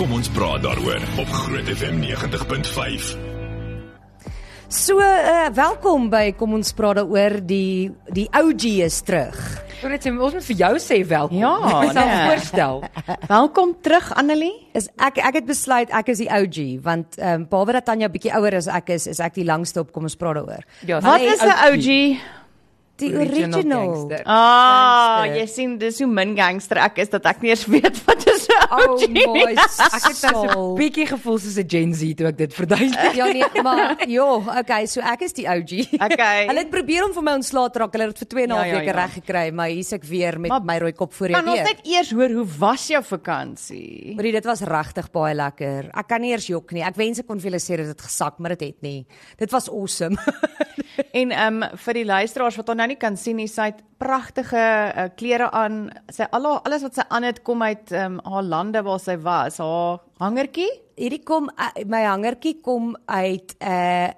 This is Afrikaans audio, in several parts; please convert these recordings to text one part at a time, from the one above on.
Kom ons praat daaroor op Groot FM 90.5. So, uh, welkom by Kom ons praat daaroor die die OG is terug. Net sê ons moet vir jou sê welkom. Ja, Ek sal nee. voorstel. Welkom terug Annelie. Is ek ek het besluit ek is die OG want ehm um, behalwe dat Tanya bietjie ouer as ek is, is ek die langste op Kom ons praat daaroor. Ja, Wat is 'n OG? Die Original original. Ah, Gangster. jy sien dis hoe min gangster ek is dat ek nie eens weet wat is 'n Oh OG. my Ek het nou so soul. 'n bietjie gevoel soos 'n Gen Z toe ek dit verduidelik. Ja nee, maar jo, okay, so ek is die OG. Okay. Hulle het probeer om vir my ontslae te raak. Hulle het dit vir 2 en 'n half Ja, ja, weke ja. reg gekry, maar hier's ek weer met Maar my rooi kop voor die Kan ons net eers hoor hoe was jou vakansie? Maar dit was regtig baie lekker. Ek kan nie eers jok nie. Ek wens ek kon vir julle sê dit het gesak, maar dit het nie. Dit was awesome. En ehm um, vir die luisteraars wat nou nie kan sien nie, sy het pragtige uh, klere aan. Sy al haar- alles wat sy aan het kom uit um, haar lande waar sy was. Haar hangertjie? Hierdie kom uh, my hangertjie kom uit uh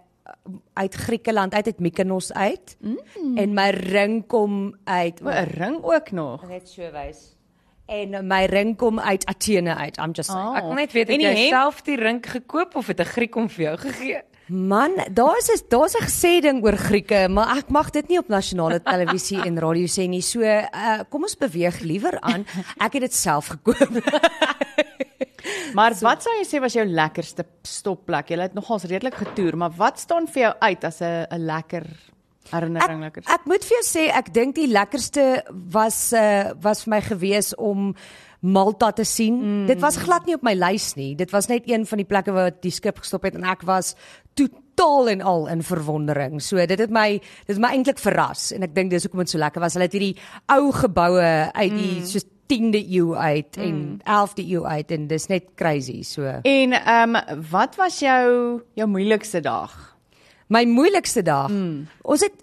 uit Griekeland uit uit Mykonos uit. Mm. En my ring kom uit 'n ring ook nog. net so wys. En my ring kom uit Athene uit. I'm just saying. Oh. Ek wil net weet En het jy self die ring gekoop of het 'n Griek hom vir jou gegee? Man, daar's is daar's 'n gesê ding oor Grieke, maar ek mag dit nie op nasionale televisie en radio sê nie. So, uh kom ons beweeg liewer aan. Ek het dit self gekoop. Maar wat sou jy sê was jou lekkerste stopplek? Jy het nogals redelik getoer, maar wat staan vir jou uit as 'n 'n lekker herinnering lekker? Ek moet vir jou sê ek dink die lekkerste was uh was vir my gewees om Malta te sien. Mm. Dit was glad nie op my lys nie. Dit was net een van die plekke waar die skip gestop het en ek was totaal en al in verwondering. So dit het my dit het my eintlik verras en ek dink dis hoekom dit so lekker was. Hulle het hierdie ou geboue uit die mm. soos 10de eeu uit mm. en 11de eeu uit en dis net crazy. So En ehm um, wat was jou jou moeilikste dag? my moeilikste dag. Mm. Ons het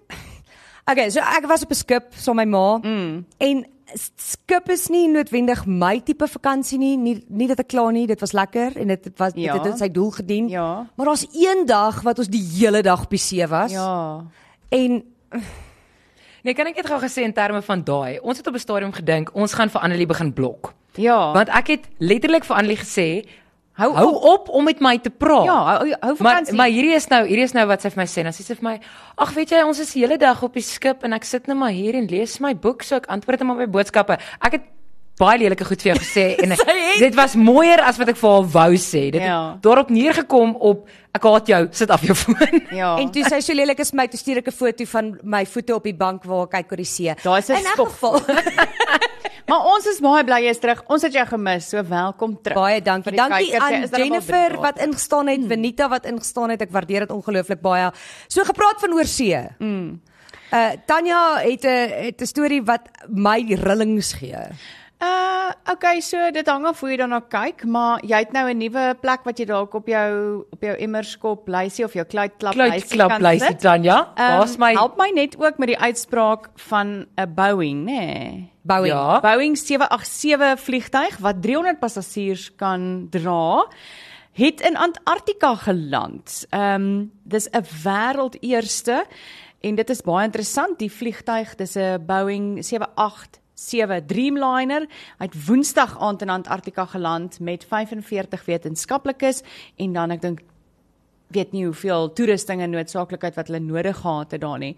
Okay, so ek was op 'n skip saam met my ma. Mm. En skip is nie noodwendig my tipe vakansie nie. Nie nie dat ek kla nie, dit was lekker en dit was Ja. dit het sy doel gedien. Ja. Maar daar's een dag wat ons die hele dag op die see was. Ja. En Nee, kan ek net gou gesê in terme van daai. Ons het op 'n stadium gedink ons gaan vir Annelie begin blok. Ja. Want ek het letterlik vir Annelie gesê hou hou op om met my te praat. Ja, hou, hou Maar vakansie. maar hierdie is nou hierdie is nou wat sy vir my sê. Dan sê sy vir my: "Ag, weet jy, ons is die hele dag op die skip en ek sit net maar hier en lees my boek, so ek antwoord net maar my boodskappe." Ek het baie lelike goed vir jou gesê en dit was mooier as wat ek vir haar wou sê. Dit Ja. het daarop neergekom op ek haat jou, sit af jou foon. ja. en toe sy so lelik is vir my, toe stuur ek 'n foto van my voete op die bank waar ek kyk oor die see. Daai is 'n In elk skop. geval, maar ons is baie bly jy's terug. Ons het jou gemis. So welkom terug. Baie dankie. Dankie aan Jennifer wat ingestaan het, Venita wat ingestaan het. Ek waardeer dit ongelooflik baie. So gepraat van oorsee. Mm. Uh Tanya het 'n het 'n storie wat my rillings gee. Uh okay, so dit hang af hoe jy daarna kyk, maar jy het nou 'n nuwe plek wat jy dalk op jou op jou emmerskop lysie of jou kluitklap lysie Kluitklap lysie Tanja. Waar's Um, my help my net ook met die uitspraak van 'n Boeing, nê? Nee. Boeing. Ja. Boeing 787 vliegtyg wat 300 passasiers kan dra, het in Antarktika geland. Ehm um, dis 'n wêreldeerste en dit is baie interessant. Die vliegtyg, dis 'n Boeing 787 Dreamliner. Hy het Woensdag aand in Antarktika geland met 45 wetenskaplikes en dan ek dink weet nie hoeveel toerusting en noodsaaklikheid wat hulle nodig gehad het daar nie.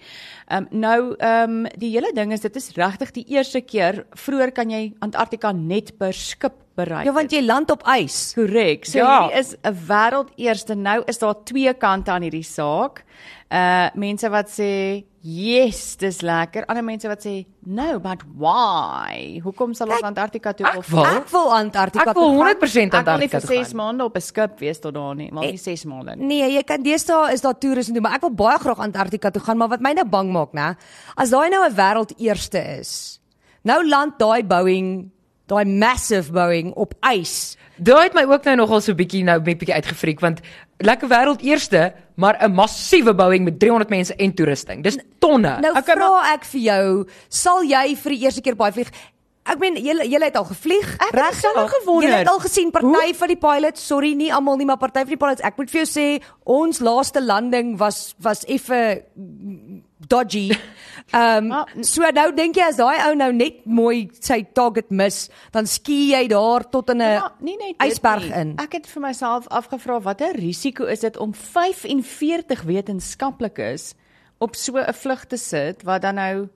Ehm um, nou ehm um, die hele ding is dit is regtig die eerste keer vroeër kan jy Antarktika net per skip bereik. Ja, want jy land op ys. korrek. So Ja. hierdie is 'n wêreldeerste. Nou is daar twee kante aan hierdie saak. Uh mense wat sê, "Yes, dis lekker." Ander mense wat sê, "No, but why? Hoekom sal ons Antarktika toe wil- Ek wil Antarktika Ek wil toe gaan. 100% Ek wil nie Antarktika vir toe 6 gaan. maande op 'n skip wees tot daar nie, maar nie 6 maande nie. Nee, jy kan deesdae is daar en doen, maar ek wil baie graag Antarktika toe gaan, maar wat my nou bang maak, né? As daai nou 'n wêreldeerste is. Nou land daai Boeing, daai massive Boeing op ys. Daai het my ook nou nogal so bietjie nou net bietjie uitgefriek want lekker wêreld eerste, maar 'n massiewe Boeing met 300 mense en toerusting. Dis tonne. Nou Okay, vra ek vir jou, sal jy vir die eerste keer baie vlieg? Ek meen julle julle het al gevlieg, Ek het self gewonder. Julle het al gesien party van die pilots, sorry nie almal nie, maar party van die pilots. Ek moet vir jou sê, ons laaste landing was was effe dodgy. Ehm um, so nou dink jy as daai ou nou net mooi sy target mis, dan ski jy daar tot in 'n Ja, ysberg in. Ek het vir myself afgevra watter risiko is dit om 45 wetenskaplikes op so 'n vlug te sit wat dan nou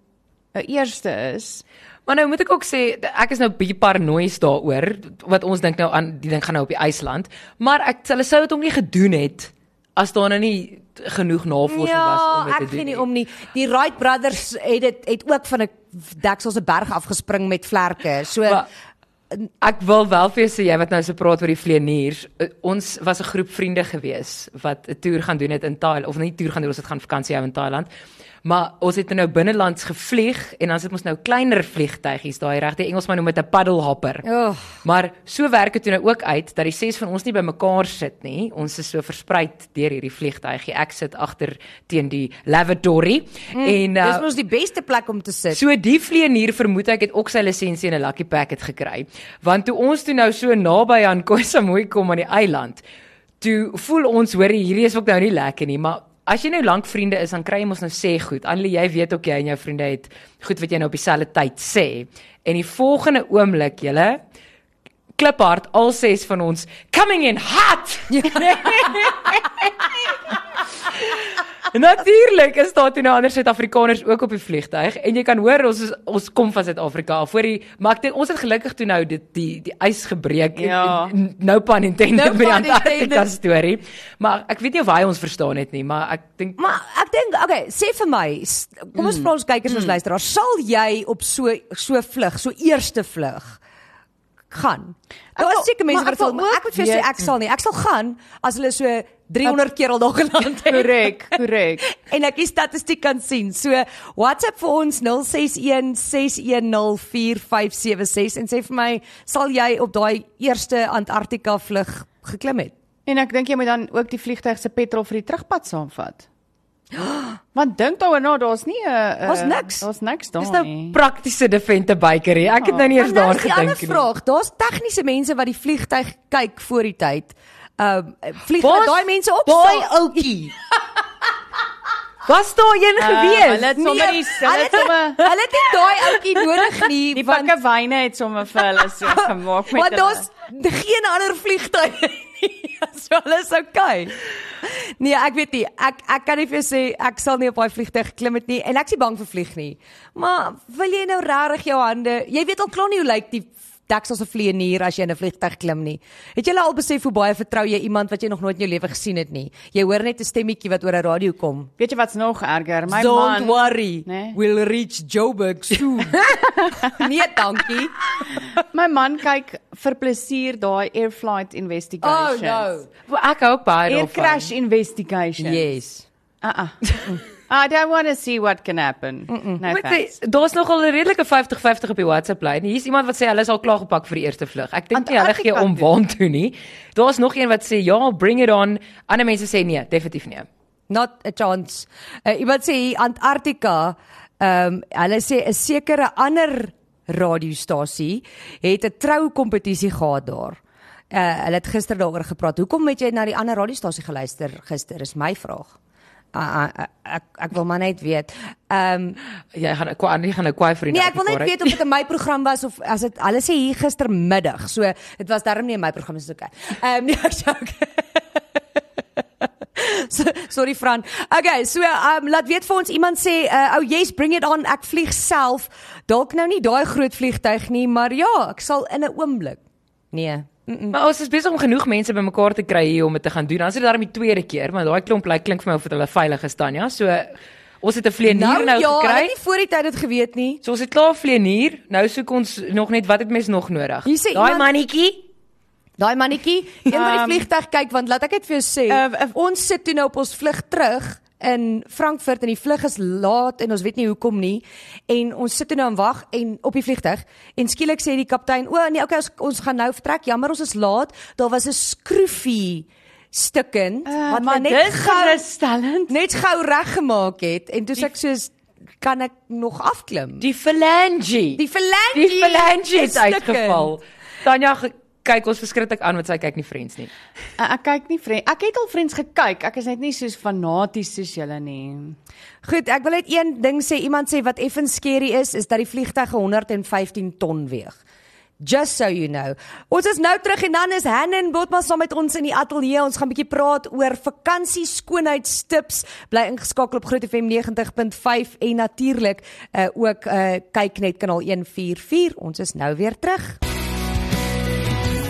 'n eerste is. Maar nou moet ek ook sê ek is nou bietjie paranoïes daaroor wat ons dink nou aan die ding gaan nou op die IJsland, maar ek hulle sou dit ook nie gedoen het as daar nou nie genoeg navorsing was om dit Ja, te ek doen. weet nie om nie. Die Wright brothers het dit het ook van 'n deksel se berg afgespring met vlerke. So Maar, ek wil wel vir jou sê jy wat nou so praat oor die vleeniers. uh, Ons was 'n groep vriende gewees wat 'n toer gaan doen het in Thailand of nie toer gaan doen, ons het gaan vakansie hou in Thailand. Maar ons het nou binnelands gevlieg en dan sit ons nou kleiner vliegtygies daai regte Engelsman noem dit 'n paddle hopper. Oh. Maar so werk dit toe nou ook uit dat die ses van ons nie bymekaar sit nie. Ons is so versprei deur hierdie vliegtygie. Ek sit agter teen die lavatory mm, en uh, dis mos die beste plek om te sit. So die vleenier vermoed ek het ook sy lisensie in 'n lucky packet gekry. Want toe ons toe nou so naby aan Koh Samui kom aan die eiland, toe voel ons hoor hierdie is ook nou nie lekker nie, maar as jy nou lank vriende is, dan kry jy mos nou sê goed. Annelie, jy weet ook jy en jou vriende het goed wat jy nou op dieselfde tyd sê. En die volgende oomblik, julle kliphard al ses van ons coming in hot. Natuurlik is daar toe nou ander Suid-Afrikaners ook op die vliegtyg en jy kan hoor ons is, ons kom van Suid-Afrika af. Voor die maar ek dink ons het gelukkig toe nou dit die die ys gebreek en- Ja. en, en no pun intended No met die pun Antarktika storie. Maar ek weet nie of hy ons verstaan het nie, maar ek dink Maar ek dink, okay, sê vir my, kom ons vra ons kykers ons luisteraars, sal jy op so so vlug, so eerste vlug gaan? Daar is seker mense wat sal, maar ek moet vir jou sê ek sal nie. Ek sal gaan as hulle so 300 keer al daar geland het. Korrek, korrek. en ek die statistiek kan sien. So WhatsApp vir ons 061 610 4576 en sê vir my, sal jy op daai eerste Antarktika vlug geklim het? En ek dink jy moet dan ook die vliegtyg se petrol vir die terugpad saamvat. Want dink daaroor na, daar's nie 'n Daar's niks. Daar's niks daar dis nou nie. praktiese defente bakery. Ek het nou nie eers Maar nou daaraan is die ander gedink nie. vraag, daar's tegniese mense wat die vliegtyg kyk voor die tyd. Ehm um, vlieg daai mense op. daai ouetjie? Was daar een Uh, gewees? hulle het sommer die hulle hulle het sommer hulle het nie daai ouetjie nodig nie, die want pakke wyne het sommer vir hulle so gemaak met want hulle. daar's geen ander vliegtye hulle is okay. Nee, ek weet nie. Ek ek kan nie vir jou sê ek sal nie op daai vliegtyg klim het nie en ek's nie bang vir vlieg nie. Maar wil jy nou regtig jou hande, jy weet al klaar nie hoe lyk die deksel se vlieënier as jy in 'n vliegtyg klim nie. Het jy al besef hoe baie vertrou jy iemand wat jy nog nooit in jou lewe gesien het nie? Jy hoor net 'n stemmetjie wat oor 'n radio kom. Weet jy wat's nog erger? My Don't man worry. Nee. We'll reach Joburg soon. nee, dankie. my man kyk vir plesier daai air flight Oh investigations. no. Wel, Ek ook baie Air daarvan. crash investigation. Yes. Uh-uh. I don't want to see what can happen. Mm -mm. No thanks. daar's nogal 'n redelike 50-50 op die WhatsApp lyn. Hier's iemand wat sê hulle is al klaar gepak vir die eerste vlug. Ek dink nie hulle gee Antarktika om toe. waantoe nie. Daar's nog een wat sê ja, bring it on. Ander mense sê nee, definitief nie. Not a chance. Uh, iemand sê Antarktika, ehm um, hulle sê 'n sekere ander radiostasie het 'n trou kompetisie gehad daar. Uh, hulle het gister daaroor gepraat. Hoekom het jy na die ander radiostasie geluister gister? Is my vraag. Uh, uh, ek ek wil maar net weet. Ehm um, Jy gaan ek gaan nie gaan nou kwaai vriende. Nee, ek wil net weet of dit in my program was of as dit hulle sê hier gistermiddag. So dit was darm nie in my program is okay. Ehm um, nee, ek okay. so, sorry Fran. Okay, so um laat weet vir ons iemand sê uh, oh yes, bring it on. Ek vlieg self. Dalk nou nie daai groot vliegtyg nie, maar ja, ek sal in 'n oomblik. Nee. Mm -mm. Maar ons is besig om genoeg mense bymekaar te kry hier om dit te gaan doen. Dan is dit daarom die tweede keer, maar daai klomp lyk klink vir my of dit hulle veilig is Tanya. So ons het 'n vleenier nou, ja, hulle gekry. het nie voor die tyd dit geweet nie. So ons het klaar vleenier. Nou soek ons nog net wat het mens nog nodig? Daai iemand- mannetjie. Daai mannetjie, een wat die Um, vliegtyg kyk want laat ek dit vir jou sê. Uh, uh, ons sit toe nou op ons vlug terug in Frankfurt en die vlug is laat en ons weet nie hoekom nie en ons sit toe nou en wag en op die vliegtyg en skielik sê die kaptein o nee okay ons, ons gaan nou vertrek jammer ons is laat daar was 'n skroefie stukkend Uh, wat maar net gerusstellend. net gou reggemaak het en toe sê ek soos kan ek nog afklim Die phalange. die phalange Die phalange het uitgeval. Tanya kyk ons verskriklik aan want sy kyk nie Friends nie. Uh, ek kyk nie Friends. Ek het al Friends gekyk. Ek is net nie soos fanaties soos julle nie. Goed, ek wil net een ding sê. Iemand sê wat effens skerry is, is dat die vliegtuig 115 ton weeg. Just so you know. Ons is nou terug en dan is Hannen Botma saam met ons in die ateljee. Ons gaan 'n bietjie praat oor vakansie skoonheidstips. Bly ingeskakel op Groot FM 90.5 en natuurlik uh, ook uh, kyk net kanaal 144. Ons is nou weer terug.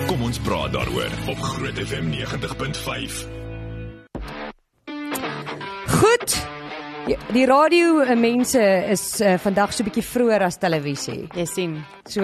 Kom ons praat daaroor op Groot FM 90.5. Goed. Die, radio mense is uh, vandag so 'n bietjie vroeër as televisie. Jy sien. So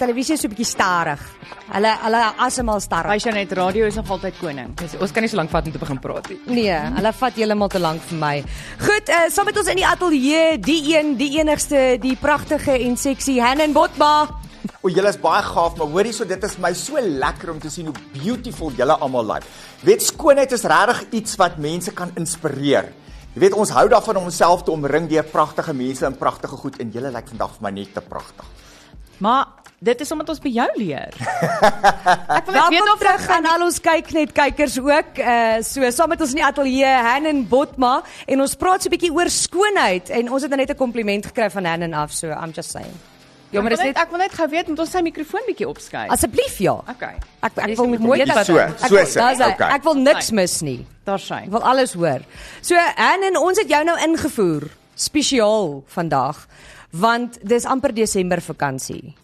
televisie is so 'n bietjie stadig. Hulle hulle asemhaal stadig. Wys jou net radio is nog altyd koning. Dus, ons kan nie so lank vat om te begin praat nie. Nee, hulle vat heeltemal te lank vir my. Goed, uh, saam met ons in die ateljee, die een, die enigste, die pragtige en sexy Hannen Botma. O, julle is baie gaaf, maar hoorie so dit is my so lekker om te sien hoe beautiful julle almal lyk. Weet skoonheid is regtig iets wat mense kan inspireer. Jy weet ons hou daarvan om onsself te omring deur pragtige mense en pragtige goed en julle lyk vandag vir my net te pragtig. Maar dit is omdat ons by jou leer. ek wil net weet of terug aan al ons kyk net kykers ook. Uh so saam met ons in die ateljee Hannen Botma en ons praat so 'n bietjie oor skoonheid en ons het nou net 'n kompliment gekry van Hannen af, so I'm just saying. Ja, maar ek dis wil net ek wil net gou weet moet ons sy mikrofoon bietjie opskuif. Asseblief ja. Okay. Ek ek wil nie mooi wat- So, ek so hy. Okay. Ek wil niks mis nie. Daar skyn. Ek wil alles hoor. So Hannen, ons het jou nou ingevoer spesiaal vandag want dis amper Desember vakansie.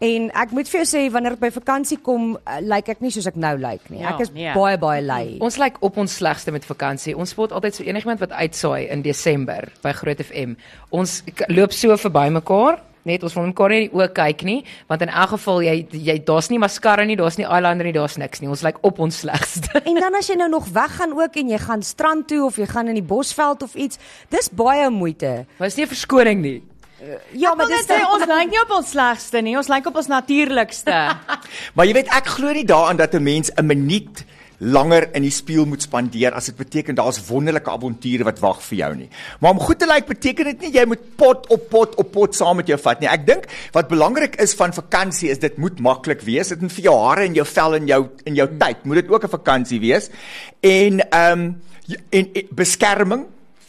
En ek moet vir jou sê wanneer ek by vakansie kom, uh, lyk ek nie soos ek nou lyk nie. Ja, Ek is nee. baie baie lui. Ons lyk op ons slegste met vakansie. Ons spot altyd so enigiemand wat uitsaai in Desember by Groot FM. Ons loop so verby mekaar. Net ons wil mekaar nie in die oë kyk nie, want in elk geval jy jy daar's nie mascara nie, daar's nie eyeliner nie, daar's niks nie. Ons lyk op ons slegste. En dan as jy nou nog weggaan ook en jy gaan strand toe of jy gaan in die bosveld of iets, dis baie moeite. Maar is nie 'n verskoning nie. Ja, Maar dit sê ons lyk nie op ons slegste nie, ons lyk op ons natuurlikste. Maar jy weet ek glo nie daaraan dat 'n mens 'n minuut langer in die spieël moet spandeer as dit beteken daar's wonderlike avonture wat wag vir jou nie. Maar om goed te lyk beteken dit nie jy moet pot op pot op pot saam met jou vat nie. Ek dink wat belangrik is van vakansie is dit moet maklik wees. Dit moet vir jou hare en jou vel en jou in jou tyd moet dit ook 'n vakansie wees. En ehm um, en, en beskerming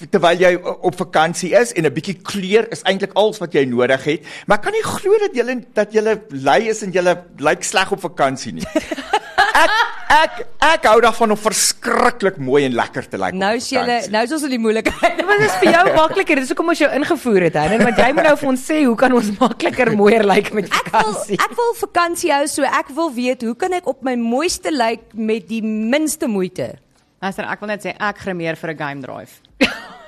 terwyl jy op vakansie is en 'n bietjie kleur is eintlik alles wat jy nodig het. Maar ek kan nie glo dat jy dat jy lui is en jy lyk sleg op vakansie nie. Ek ek ek hou daarvan om verskriklik mooi en lekker te lyk. op Nou is jy vakansie. nou is ons in die moeilikheid. Wat is vir jou makliker? Dis hoekom ons jou ingevoer het, hè? Want jy moet nou vir ons sê hoe kan ons makliker mooier lyk met Ek wil vakansie? ek wil vakansie hou, so ek wil weet hoe kan ek op my mooiste lyk met die minste moeite? Luister, ek wil net sê ek grimeer vir 'n game drive.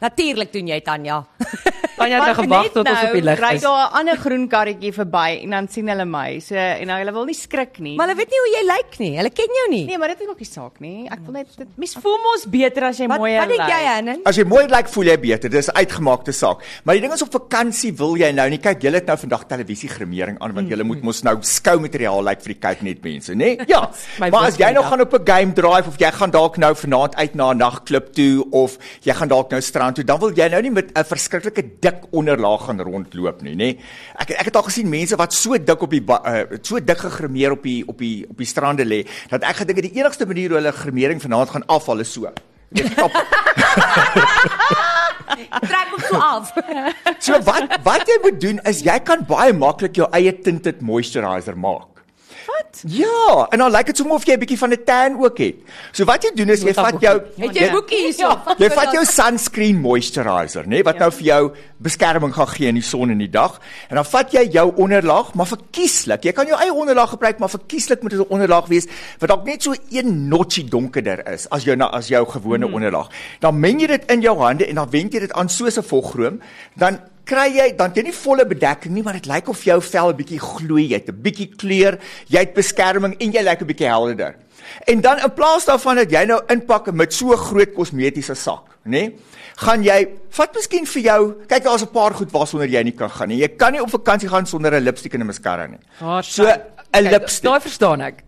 Natuurlik doen jy Tanya. Tanya het nou gewag tot ons op die lig Ry is. daar 'n ander groen karretjie verby en dan sien hulle my. So en nou hulle wil nie skrik nie. Maar hulle weet nie hoe jy lyk nie. Hulle ken jou nie. nee, maar dit is ook nie saak nie. Ek wil net dit mens voel mos beter as jy wat mooier wat dink jy, lyk. Hannen? As jy mooi lyk, voel jy beter. Dis 'n uitgemaakte saak. Maar die ding is op vakansie wil jy nou nie kyk. Jy het nou vandag televisie grimering aan want jy moet mos nou skou materiaal lyk vir die kyk net mense, né? Ja. my Maar as jy nou woordvrydag. gaan op 'n game drive of jy gaan dalk nou vanaand uit na 'n nagklub toe of jy gaan dalk nou strand toe, dan wil jy nou nie met 'n verskriklike dik onderlaag gaan rondloop nie, né? Ek ek het al gesien mense wat so dik op die uh, so dik gegrimeer op die op die op die strande lê dat ek gedink het die enigste manier hoe hulle grimering vanaand gaan afval is so. Jy stop. Trek hom so af. So wat wat jy moet doen is jy kan baie maklik jou eie tinted moisturizer maak. Wat? Ja, en dan lyk dit sommer of jy 'n bietjie van 'n tan ook het. So wat jy doen is jy vat jou Het jy 'n boekie hierso? jy vat jou sunscreen moisturizer, nê, nee, wat nou vir jou beskerming gaan gee in die son en die dag. En dan vat jy jou onderlaag, maar verkieslik. Jy kan jou eie onderlaag gebruik, maar verkieslik moet dit 'n onderlaag wees wat dalk net so een notchie donkerder is as jou na as jou gewone hmm. onderlaag. Dan meng jy dit in jou hande en dan wend jy dit aan soos 'n vogroom, dan kry jy dan jy nie volle bedekking nie, maar dit lyk of jou vel 'n bietjie gloei, jy het 'n bietjie kleur, jy het beskerming en jy lyk 'n bietjie helderder. En dan in plaas daarvan dat jy nou inpak met so groot kosmetiese sak, nê? Nee, gaan jy vat miskien vir jou, kyk daar's 'n paar goed waarsonder jy nie kan gaan nie. Jy kan nie op vakansie gaan sonder 'n lipstik en 'n mascara nie. Daar So 'n lipstik, Daai verstaan ek.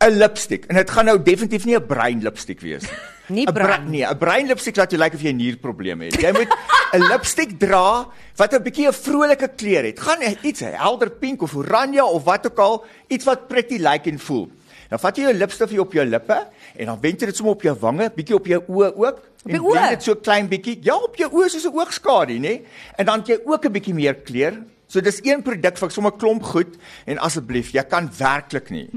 'n lipstik en dit gaan nou definitief nie 'n bruin lipstik wees nie. Nie 'n bra- bruin. Nee, 'n bruin lipstik laat jou lyk of jy 'n nierprobleem het. Jy moet 'n lipstik dra wat 'n bietjie 'n vrolike kleur het. Gaan iets helder pink of oranje of wat ook al, iets wat pretty lyk like en voel. Dan vat jy jou lipstif op jou lippe en dan wend jy dit sommer op jou wange, bietjie op jou oë ook. Op jou en oë? dit so klein bietjie. Ja, op jou oë soos 'n oogskadu, nê? En dan het jy ook 'n bietjie meer kleur. So dis een produk vir sommer klomp goed en asseblief, jy kan werklik nie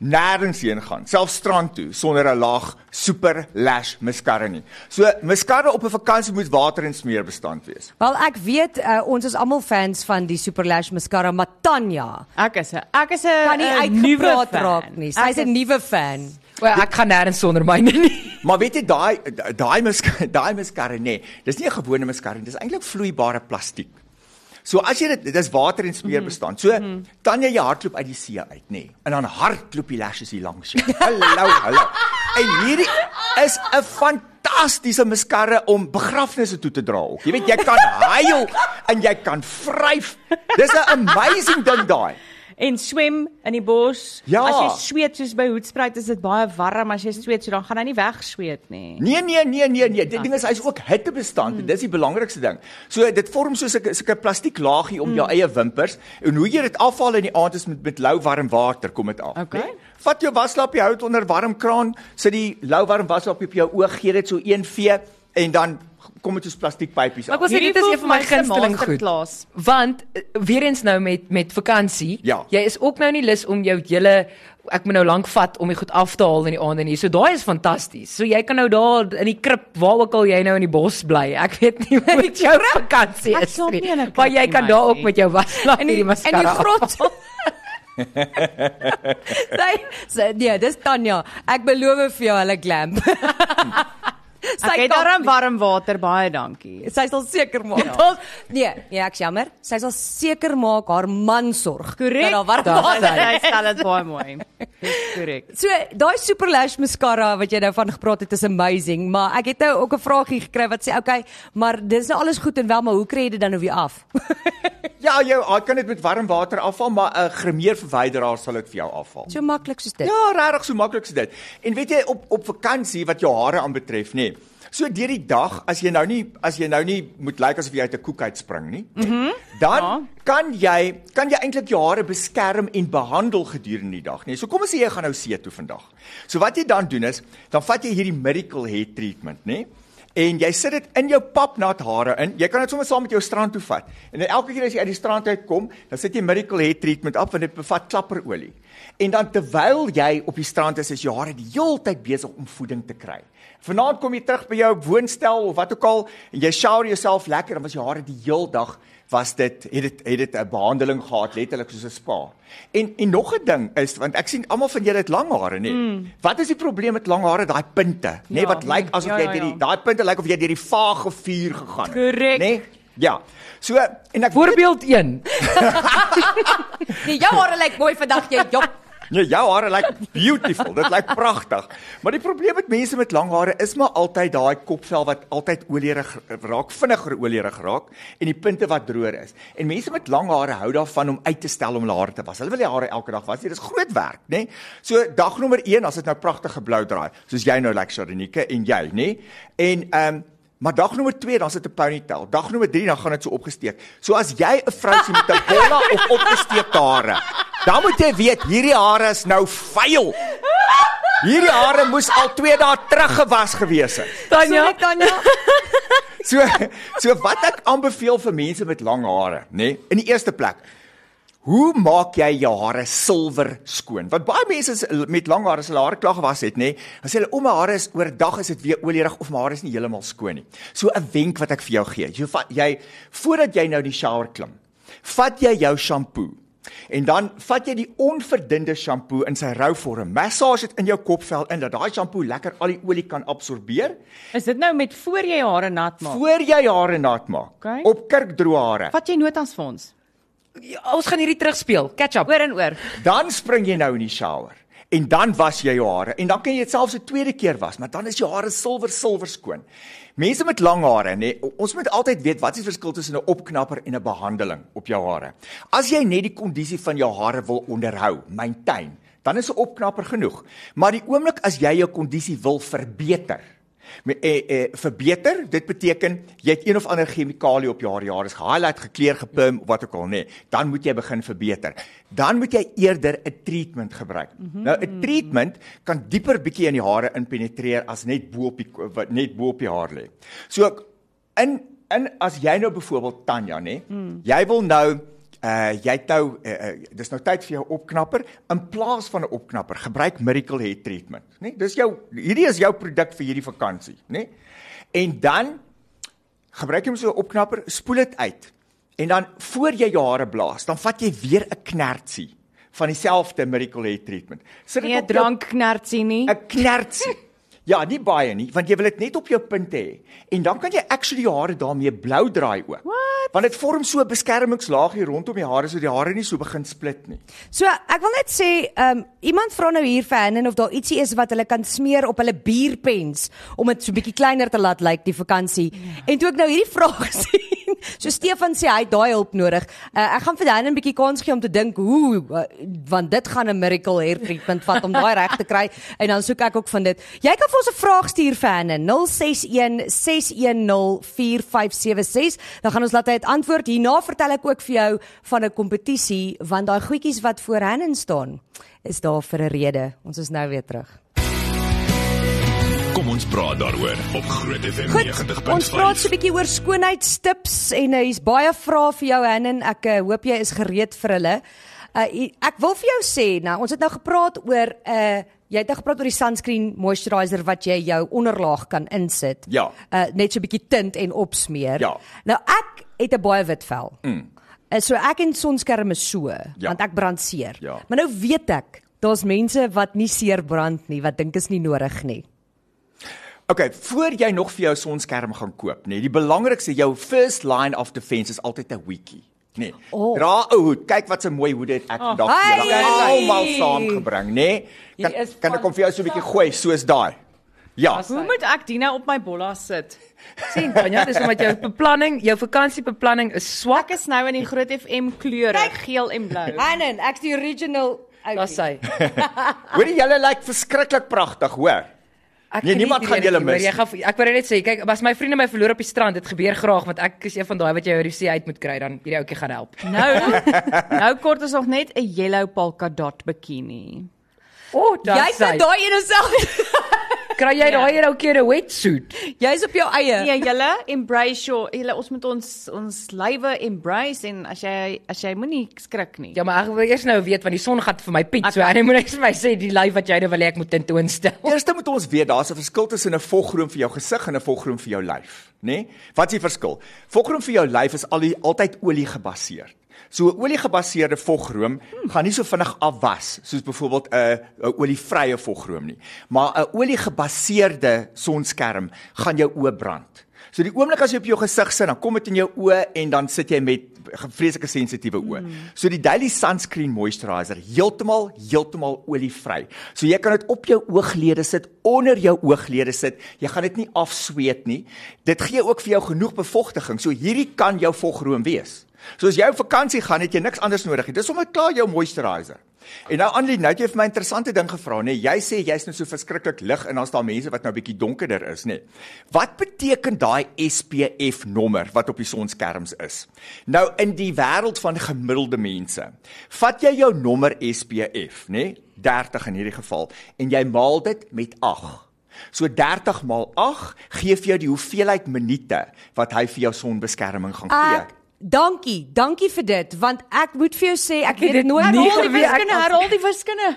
nêrens heen gaan, selfs strand toe sonder 'n laag super lash mascara nie. So mascara op 'n vakansie moet water en smeer bestand wees. Wel ek weet uh, ons is almal fans van die Super Lash mascara, maar Tanya Ek is 'n ek is 'n kan nie uitgepraat fan. raak nie. Sy's 'n nuwe fan. Wel, ek gaan nêrens sonder myne nie. Maar weet jy daai daai mascara, daai mascara nê, dis nie 'n gewone mascara nie, dis eintlik vloeibare plastiek. So as jy dit dis water en smeer bestand. So dan jy hardloop uit die see uit nê. En dan hardloop die lashes hier langs jou. Hallo, hallo. En hierdie is 'n fantastiese mascara om begrafnisse toe te dra ook. Jy weet jy kan huil en jy kan vryf. Dis 'n amazing ding daai. En swem in die bos. Ja. As jy sweet soos by Hoedspruit is dit baie warm as jy sweet, so dan gaan hy nie wegsweet nie. Nee nee nee nee nee, dit ding is hy's ook hittebestand en dis die belangrikste ding. So dit vorm soos 'n so 'n plastiek laagie om jou eie wimpers en hoe jy dit afhaal in die aand is met met lou warm water kom dit af. Okay. né? Vat jou waslappie hou dit onder warm kraan, sit die lou warm waslappie op jou oog, gee dit so een vee en dan kom dit soos plastiekpypies Maar ek wil sê dit is een van my gunsteling goed. Klas. Want uh, weer eens nou met met vakansie, Ja. jy is ook nou nie lus om jou hele ek moet nou lank vat om dit goed af te haal in die aande nie. So daai is fantasties. So jy kan nou daar in die krib waar ook al jy nou in die bos bly. Ek weet nie dit jou vakansie is nie. Maar jy kan daar ook met jou waslaap En die, en die mascara. grot. sy sy nee, dis Tanya. Ek beloof vir jou hulle glamp. sy Ek het daarom warm water, baie dankie. Sy sal seker maak. Ja. Nee, nee, ek's jammer. Sy sal seker maak haar man sorg. Korrek. Dat daar warm Daar water sê. Hy stel dit baie mooi. Dis korrek. So, daai Super Lash mascara wat jy nou van gepraat het is amazing, maar ek het nou ook 'n vraagie gekry wat sê, "Oké, okay, maar dis nou alles goed en wel, maar hoe kry jy dit dan nou weer af?" Ja, jy jy kan dit met warm water afhaal, maar 'n gremeer verwyderaar sal dit vir jou afhaal. so maklik soos dit. Ja, regtig so maklik so dit. En weet jy op op vakansie wat jou hare aanbetref, nê. Nee, so deur die dag as jy nou nie as jy nou nie moet lyk asof jy uit 'n koek uitspring nie, mm -hmm. dan Ja. kan jy kan jy eintlik jou hare beskerm en behandel gedurende die dag, nê. So kom ons sê jy gaan nou see toe vandag. So wat jy dan doen is, dan vat jy hierdie Miracle Hair Treatment, nê. En jy sit dit in jou papnat hare in. Jy kan dit sommer saam met jou strand toe vat. En elke keer as jy uit die strand uitkom, dan sit jy Miracle Hair Treatment af want dit bevat klapperolie. En dan terwyl jy op die strand is, is jou hare die heeltyd besig om voeding te kry. Vanaand kom jy terug by jou woonstel of wat ook al en jy shower jouself lekker en was jou hare die heel dag was dit het dit het dit 'n behandeling gehad letterlik soos 'n spa. En en nog 'n ding is want ek sien almal van julle het lang hare nê. Mm. Wat is die probleem met lang hare? Daai punte, nê, Ja, wat lyk asof ja, jy ja, deur die ja. daai punte lyk of jy deur die vage vuur gegaan het. Korrek. Nê? Ja. So en ek Voorbeeld 1. Nee, jou hare lyk mooi vandag jy. Jop. Nee, jou hare lyk beautiful. Dit lyk pragtig. Maar die probleem met mense met lang hare is maar altyd daai kopvel wat altyd olierig raak, vinniger olierig raak en die punte wat droër is. En mense met lang hare hou daarvan om uit te stel om hulle hare te was. Hulle wil die hare elke dag was. Dit is groot werk, nê? So dag nommer 1 as dit nou pragtige blou draai, soos jy nou lyk like, Sharonike en jy, nê? En ehm um, Maar dag nommer 2 dan sit 'n ponytail. Dag nommer 3 dan gaan dit so opgesteek. So as jy 'n vrou sien met 'n bolla of opgesteekte hare, dan moet jy weet hierdie hare is nou vuil. Hierdie hare moes al 2 dae terug gewas gewees het. Tanya, Sorry Tanya. So so wat ek aanbeveel vir mense met lang hare, nê? Nee, in die eerste plek Hoe maak jy jou hare silwer skoon? Want baie mense is met lang hare as hulle hare klaar gewas het, nê, dan sê hulle o, my hare is oordag is dit weer olierig of my hare is nie heeltemal skoon nie. So 'n wenk wat ek vir jou gee. Jy vat jy voordat jy nou die shower klim, vat jy jou shampoo en dan vat jy die onverdunde shampoo in sy rou vorm. Massage dit in jou kopvel in dat daai shampoo lekker al die olie kan absorbeer Is dit nou met voor jy hare nat maak? voor jy hare nat maak. Okay. Op kurkdroë hare. Vat jy notas vir ons? ja, ons gaan hierdie terugspeel. Catch up. Oor en oor. Dan spring jy nou in die shower en dan was jy jou hare en dan kan jy dit selfs 'n tweede keer was, maar dan is jou hare silwer silwer skoon. Mense met lang hare, nê, ons moet altyd weet wat is die verskil tussen 'n opknapper en 'n behandeling op jou hare. As jy net die kondisie van jou hare wil onderhou, maintain, dan is 'n opknapper genoeg. Maar die oomblik as jy jou kondisie wil verbeter, eh, eh verbeter, dit beteken jy het een of ander chemikalie op jou jare is gehighlight, gekleur, gepim, wat ook al nê. Nee, dan moet jy begin verbeter. Dan moet jy eerder 'n treatment gebruik. Mm -hmm. Nou 'n treatment kan dieper bietjie in die hare inpenetreer as net bo op die wat net bo op die haar lê. So in in as jy nou byvoorbeeld Tanya nê, mm. jy wil nou uh jy het nou uh, uh, dis nou tyd vir jou opknapper. In plaas van 'n opknapper gebruik Miracle Hair Treatment nê? Dis jou hierdie is jou produk vir hierdie vakansie nê? En dan gebruik jy hom so 'n opknapper spoel dit uit. En dan voor jy jou hare blaas dan vat jy weer 'n knertsie van dieselfde Miracle Hair Treatment. Sit dit nee, op 'n drank knertsie nie. 'n knertsie Ja, nie baie nie, want jy wil dit net op jou punte hê. En dan kan jy actually die hare daarmee blou draai ook. What? Want dit vorm so 'n beskermingslaagie rondom die hare sodat die hare nie so begin split nie. So, ek wil net sê, ehm um, iemand vra nou hier vir Hannen of daar ietsie is wat hulle kan smeer op hulle bierpens om dit so bietjie kleiner te laat lyk like, die vakansie. Ja. En toe ek nou hierdie vraag gesien, so Stefan sê hy het daai hulp nodig. Uh, ek gaan vir Hannen 'n bietjie kans gee om te dink hoe uh, want dit gaan 'n miracle hair treatment vat om daai reg te kry en dan soek ek ook van dit. Jy kan vir ons 'n vraag stuur vir Hanne 061 610 4576. Dan gaan ons laat hy dit antwoord. Hierna vertel ek ook vir jou van 'n kompetisie want daai goedjies wat voor Hanne staan is daar vir 'n rede. Ons is nou weer terug. Kom ons praat daaroor op Groot FM 90.5. Ons praat so 'n bietjie oor skoonheidstips en hier's uh, baie vrae vir jou Hanne. Ek uh, hoop jy is gereed vir hulle. Uh, ek wil vir jou sê, nou ons het nou gepraat oor 'n uh, Jy het gepraat oor die sunscreen moisturizer wat jy jou onderlaag kan insit. Ja. Uh net so 'n bietjie tint en opsmeer. Ja. Nou ek het 'n baie wit vel. Mm. Uh, so ek en sonskerm is so, ja. want ek brand seer. Ja. Maar nou weet ek, daar's mense wat nie seer brand nie, wat dink is nie nodig nie. OK, voor jy nog vir jou sonskerm gaan koop, nê, die belangrikste jou first line of defense is altyd 'n wiki. Nee. Oh. Dra 'n hoed. Kyk wat 'n mooi hoed het ek vandag oh. vir julle almal saamgebring, nê? Kan kan ek kom vir jou so 'n bietjie gooi soos daai? Ja. Hoe moet ek dit nou op my bolla sit? sien Tanya, dis omdat jou beplanning, jou vakansiebeplanning is swak. Ek is nou in die groot FM kleure, geel en blou. Hannen, ek's die original. Dis hy. Hoorie julle lyk verskriklik pragtig, hoor. Ek nee, niemand gaan julle mis. Jy gaan ek wou net sê, kyk, as my vriende my verloor op die strand, dit gebeur graag want ek is een van daai wat jy oor die see uit moet kry, dan hierdie ouetjie gaan help. Nou, nou kort is nog net 'n yellow polka dot bikini. O, oh, jy het daai ene self. Kry jy daai ja. ou keer 'n wetsuit? Jy's op jou eie. Nee, julle embrace your julle ons moet ons ons lywe embrace en as jy as jy moenie skrik nie. Ja, maar ek wil eers nou weet want die son gaan vir my piet, so en jy moet net vir my sê die lyf wat jy nou wil hê ek moet tentoonstel. Eerste moet ons weet daar's 'n verskil tussen 'n volgroom vir jou gesig en 'n volgroom vir jou lyf, né? Nee? Wat is die verskil? Volgroom vir jou lyf is al die altyd olie gebaseer. So 'n oliegebaseerde vogroom hmm. gaan nie so vinnig afwas soos byvoorbeeld 'n 'n olievrye vogroom nie. Maar 'n oliegebaseerde sonskerm gaan jou oë brand. So die oomblik as jy op jou gesig sit, dan kom dit in jou oë en dan sit jy met vreeslike sensitiewe oë. Mm. So die Daily Sunscreen Moisturizer heeltemal heeltemal olievry. So jy kan dit op jou ooglede sit, onder jou ooglede sit. Jy gaan dit nie afsweet nie. Dit gee ook vir jou genoeg bevochtiging. So hierdie kan jou vogroom wees. So as jy op vakansie gaan, het jy niks anders nodig nie. Dis sommer klaar jou moisturizer. En nou Annelie, nou het jy vir my 'n interessante ding gevra, nê? Jy sê jy's nou so verskriklik lig en dan's daar mense wat nou bietjie donkerder is, nê? Wat beteken daai SPF nommer wat op die sonskerms is? Nou in die wêreld van gemiddelde mense, vat jy jou nommer SPF, nê? 30 in hierdie geval en jy maal dit met 8. So 30 maal 8 gee vir jou die hoeveelheid minute wat hy vir jou sonbeskerming gaan gee. Ek Dankie, dankie vir dit want ek moet vir jou sê ek, ek het dit nooit nie geweet ek herhaal die wiskunde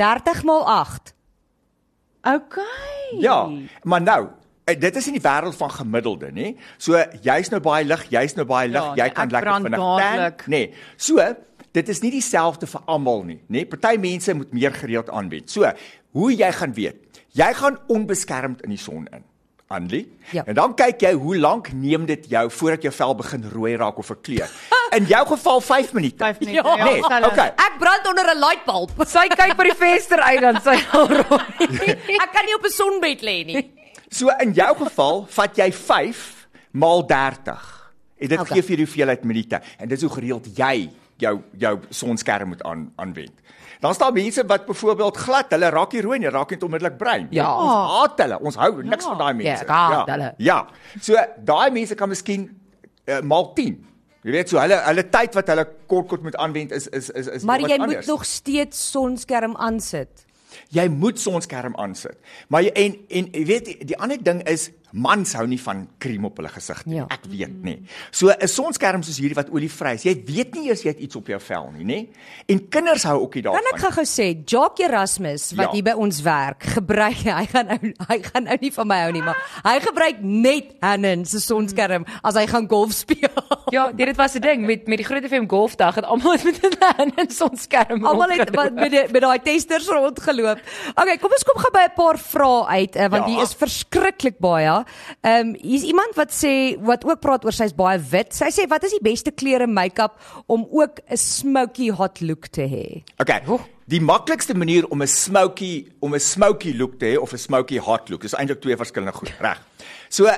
30 maal 8. OK. Ja, maar nou eh, Dit is in die wêreld van gemiddelde, nê? So jy's nou baie lig, jy's nou baie lig, ja, jy kan lekker vinnig tan, nê? So, dit is nie dieselfde vir almal nie, nê? Party mense moet meer gereeld aanwend. So, hoe jy gaan weet? Jy gaan onbeskermd in die son in. Anlie. Ja. En dan kyk jy hoe lank neem dit jou voordat jou vel begin rooi raak of verkleur. In jou geval 5 minute. 5 minute. Ja, nee, ja, okay. Ek brand onder 'n lightbulb. Sy kyk by die venster uit dan sy al rooi. ek kan nie op 'n sonbed lê nie. So in jou geval vat jy 5 maal 30. En dit okay. gee vir jou hoeveelheid minute en dis hoe gereeld jy jou jou sonskerm moet aan aanwend. Dan staan mense wat byvoorbeeld glad, hulle raak nie rooi nie, raak net onmiddellik bruin. Ja. Ons haat hulle. Ons hou niks van daai mense. Ja, haat hulle. Ja. So daai mense kan miskien uh, maal 10. Jy weet so hulle hulle tyd wat hulle kort kort moet aanwend is is is is Maar jy anders. moet nog steeds sonskerm aansit. jy moet sonskerm aansit. Maar jy en en jy weet die, die ander ding is mans hou nie van krem op hulle gesig nie. Ja. Ek weet nie. So 'n sonskerm soos hierdie wat olievry is, jy weet nie eers jy het iets op jou vel nie, nê? En kinders hou ook nie daarvan. Kan ek gou-gou sê, Jock Erasmus wat Ja. hier by ons werk, gebruik hy gaan nou hy gaan nou nie van my hou nie, maar hy gebruik net Hannen se sonskerm as hy gaan golf speel. Ja, dit was 'n ding met met die Groot FM golfdag het almal met 'n in son skerm. Almal het wat met die, met daai testers rondgeloop. Okay, kom ons kom gou by 'n paar vrae uit uh, want Ja. hier is verskriklik baie. Ehm um, hier's iemand wat sê wat ook praat oor sy's baie wit. Sy sê wat is die beste klere make-up om ook 'n smoky hot look te hê? Okay. Die maklikste manier om 'n smoky om 'n smoky look te hê of 'n smoky hot look is eintlik twee verskillende goed, reg. So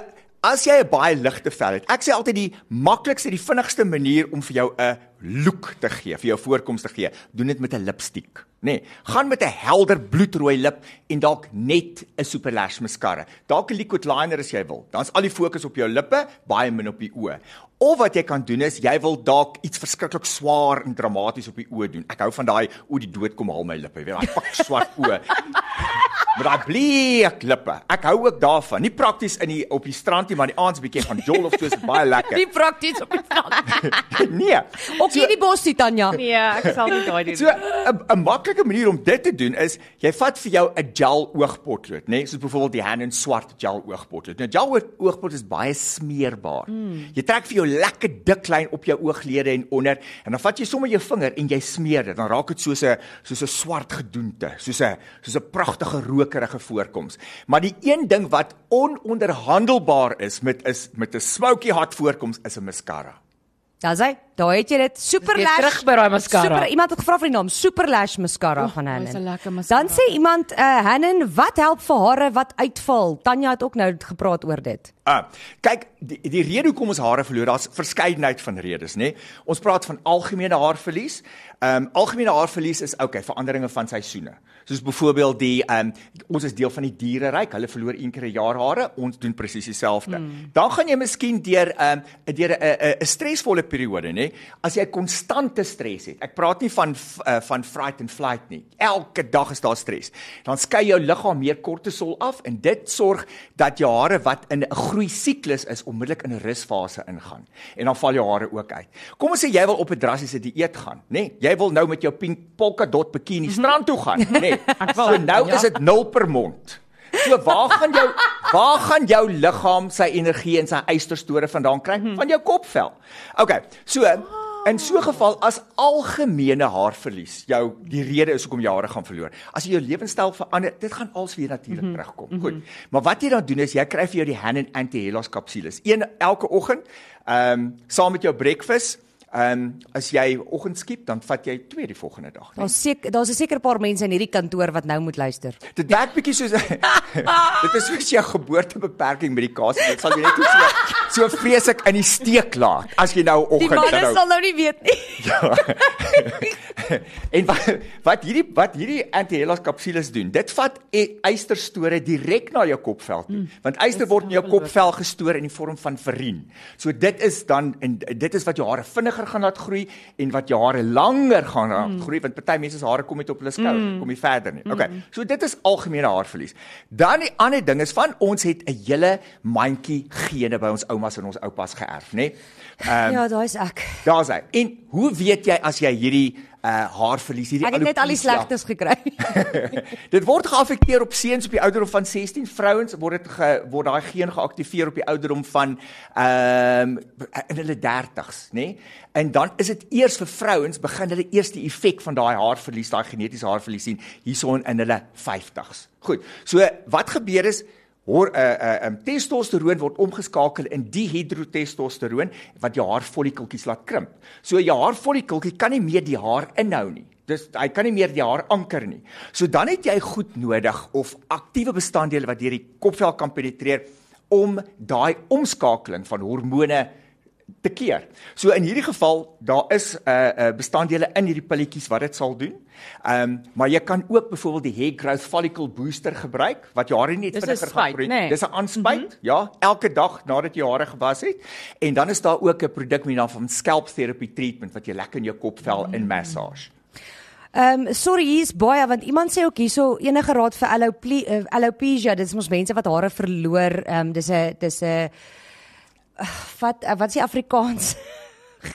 as jy 'n baie ligte vel het, ek sê altyd die maklikste, die vinnigste manier om vir jou 'n look te gee, vir jou voorkoms te gee, doen dit met 'n lipstiek, nê. Nee, gaan met 'n helder bloedrooi lip en dalk net 'n super lash mascara. Dalk 'n liquid liner as jy wil. Dan's al die fokus op jou lippe, baie min op die oë. Of wat jy kan doen is jy wil dalk iets verskriklik swaar en dramaties op die oë doen. Ek hou van daai o die dood kom haal my lippe, jy weet daai pak swart oë. Met daai bleek lippe. Ek hou ook daarvan. Nie prakties in die op die strand nie, maar die aand 'n bietjie gaan jol of so is baie lekker. Nie prakties op die strand. Nee. Ook nie die bosie Tanya. Nee, ek sal nie daai doen. So 'n maklike manier om dit te doen is jy vat vir jou 'n gel oogpotlood, né? Nee? Soos byvoorbeeld die Hanon swart gel oogpotlood. Nou gel oog- oogpotlood is baie smeerbaar. Mm. Jy trek vir jou lekker dik lyn op jou ooglede en onder en dan vat jy sommer jou vinger en jy smeer dit. Dan raak dit soos 'n soos 'n swart gedoente, soos 'n soos 'n pragtige rokerige voorkoms. Maar die een ding wat ononderhandelbaar is met is met 'n smoky hot voorkoms is 'n mascara. Daar's hy. Daar het jy dit. Super Weer lash. terug by daai mascara. Super, iemand het gevra vir die naam Super Lash mascara van dis 'n Hannen. lekker mascara. Dan sê iemand, uh, Hannen, wat help vir hare wat uitval? Tanya het ook nou gepraat oor dit. Ah, kyk, die die rede hoekom ons hare verloor, daar's verskeidenheid van redes, nê. Ons praat van algemene haarverlies. Ehm um, algemene haarverlies is okay, veranderinge van seisoene. Soos byvoorbeeld die ehm um, ons is deel van die diereryk, hulle verloor een keer 'n jaar hare, ons doen presies dieselfde. Hmm. Dan gaan jy miskien deur ehm um, deur 'n 'n stresvolle periode, nê. As jy konstante stres het. Ek praat nie van uh, van fright and flight nie. Elke dag is daar stres. Dan skei jou liggaam meer kortisol af en dit sorg dat jou hare wat in 'n groei siklus is onmiddellik in 'n rusfase ingaan. En dan val jou hare ook uit. Kom ons sê jy wil op 'n drastiese dieet gaan, nê? Nee, jy wil nou met jou pink polka dot bikini strand toe gaan, nê? Nee. So nou is dit 0 per mond. So waar gaan jou waar gaan jou liggaam sy energie en sy eysterstore vandaan kry? Van jou kopvel. OK. So in so 'n geval as algemene haarverlies jou die rede is hoekom jy hare gaan verloor. As jy jou lewenstyl verander, dit gaan als weer natuurlik mm -hmm. terugkom. Goed. Maar wat jy dan doen is jy kry vir jou die Hanon Anti-Halos kapsules. Een elke oggend, ehm um, saam met jou breakfast. Ehm um, as jy oggend skiep, dan vat jy twee die volgende dag. Nee? Daar's seker daar's 'n sekere paar mense in hierdie kantoor wat nou moet luister. Dit werk bietjie soos dit is soos jou geboortebeperking medikasie. Dit sal jou net so so vreeslik in die steek laat as jy nou Die oggend manne nou. sal nou nie weet nie. en wat wat hierdie wat hierdie anti-halos kapsules doen, dit vat e- eysterstore direk na jou kopvel toe. Want eyster word in jou kopvel gestoor in die vorm van verien. So dit is dan en dit is wat jou hare vinniger gaan laat groei en wat jou hare langer gaan laat groei want party mense se hare kom net op hulle skouers, kom nie verder nie. Okay. So dit is algemene haarverlies. Dan die ander ding is van ons het 'n hele mandjie gene by ons oumas en ons oupas geërf, nê? Ehm Ja, daai's ek. Daar's hy. En hoe weet jy as jy hierdie uh haarverlies hierdie Ek het net al die alopecia- slegtes gekry. dit word geaffekteer op seuns op die ouderdom van 16, vrouens word dit ge, word daai geen geaktiveer op die ouderdom van ehm um, in hulle 30s, nê? Nee? En dan is dit eers vir vrouens begin hulle eers die effek van daai haarverlies, daai genetiese haarverlies sien hierson in hulle 50s. Goed. So wat gebeur is Hoor uh, uh, um, testosteroon word omgeskakel in dihidrotestosteroon wat jou haarfollikeltjies laat krimp. So jou haarfollikeltjie kan nie meer die haar inhou nie. Dis hy kan nie meer die haar anker nie. So dan het jy goed nodig of aktiewe bestanddele wat deur die kopvel kan penetreer om daai omskakeling van hormone te keer. So in hierdie geval daar is 'n uh, uh, bestanddele in hierdie pilletjies wat dit sal doen. Ehm um, maar jy kan ook byvoorbeeld die hair growth follicle booster gebruik wat jou hare net vinniger spuit, groei. nee. Dis 'n aanspuit, mm -hmm. ja, elke dag nadat jy hare gewas het. En dan is daar ook 'n produk met die naam van scalp therapy treatment wat jy lekker in jou kopvel in massage. Ehm um, sorry, hier's baie want iemand sê ook hierso enige raad vir uh, alopecia, dis mos mense wat hare verloor. Ehm um, dis 'n dis 'n wat uh, wat is die Afrikaans?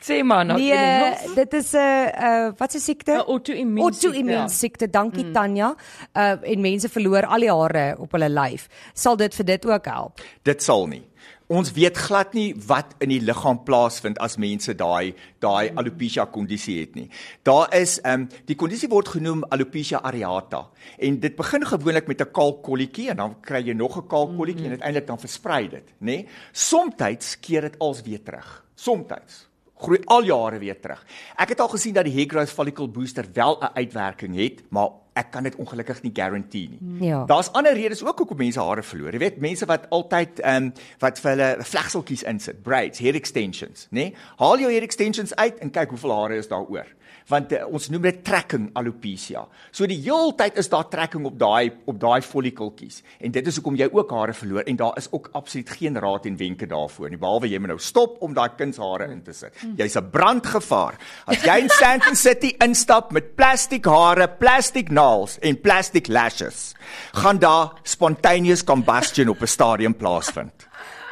Sê maar nou. nee, Engels. dit is 'n uh, wat 'n siekte? 'n Auto-immuun Auto-immuun siekte. Dankie mm. Tanya. Uh en mense verloor al die hare op hulle lyf. Sal dit vir dit ook help? Dit sal nie. Ons weet glad nie wat in die liggaam plaasvind as mense daai daai alopecia kondisie het nie. Daar is ehm um, die kondisie word genoem alopecia areata en dit begin gewoonlik met 'n kalkkolletjie en dan kry jy nog 'n kalkkolletjie mm -hmm. en uiteindelik dan versprei dit, nê? Nee? Somstyds keer dit als weer terug. Somstyds groei al jare weer terug. Ek het al gesien dat die hair growth follicle booster wel 'n uitwerking het, maar ek kan dit ongelukkig nie guarantee nie. Ja. Daar's ander redes ook hoekom mense hare verloor. Jy weet, mense wat altyd ehm um, wat vir hulle vlegseltjies insit, braids, hair extensions, nê? Nee? Haal jou hair extensions uit en kyk hoeveel hare is daar oor. Want uh, ons noem dit trekking alopecia. So die heeltyd is daar trekking op daai op daai follikeltjies. En dit is hoekom jy ook hare verloor en daar is ook absoluut geen raad en wenke daarvoor nie. Behalwe jy moet nou stop om daai kindshare in te sit. Jy's 'n brandgevaar. As jy in Sandton City instap met plastiek hare, plastiek nails en plastiek lashes, gaan daar spontaneous combustion op 'n stadium plaasvind.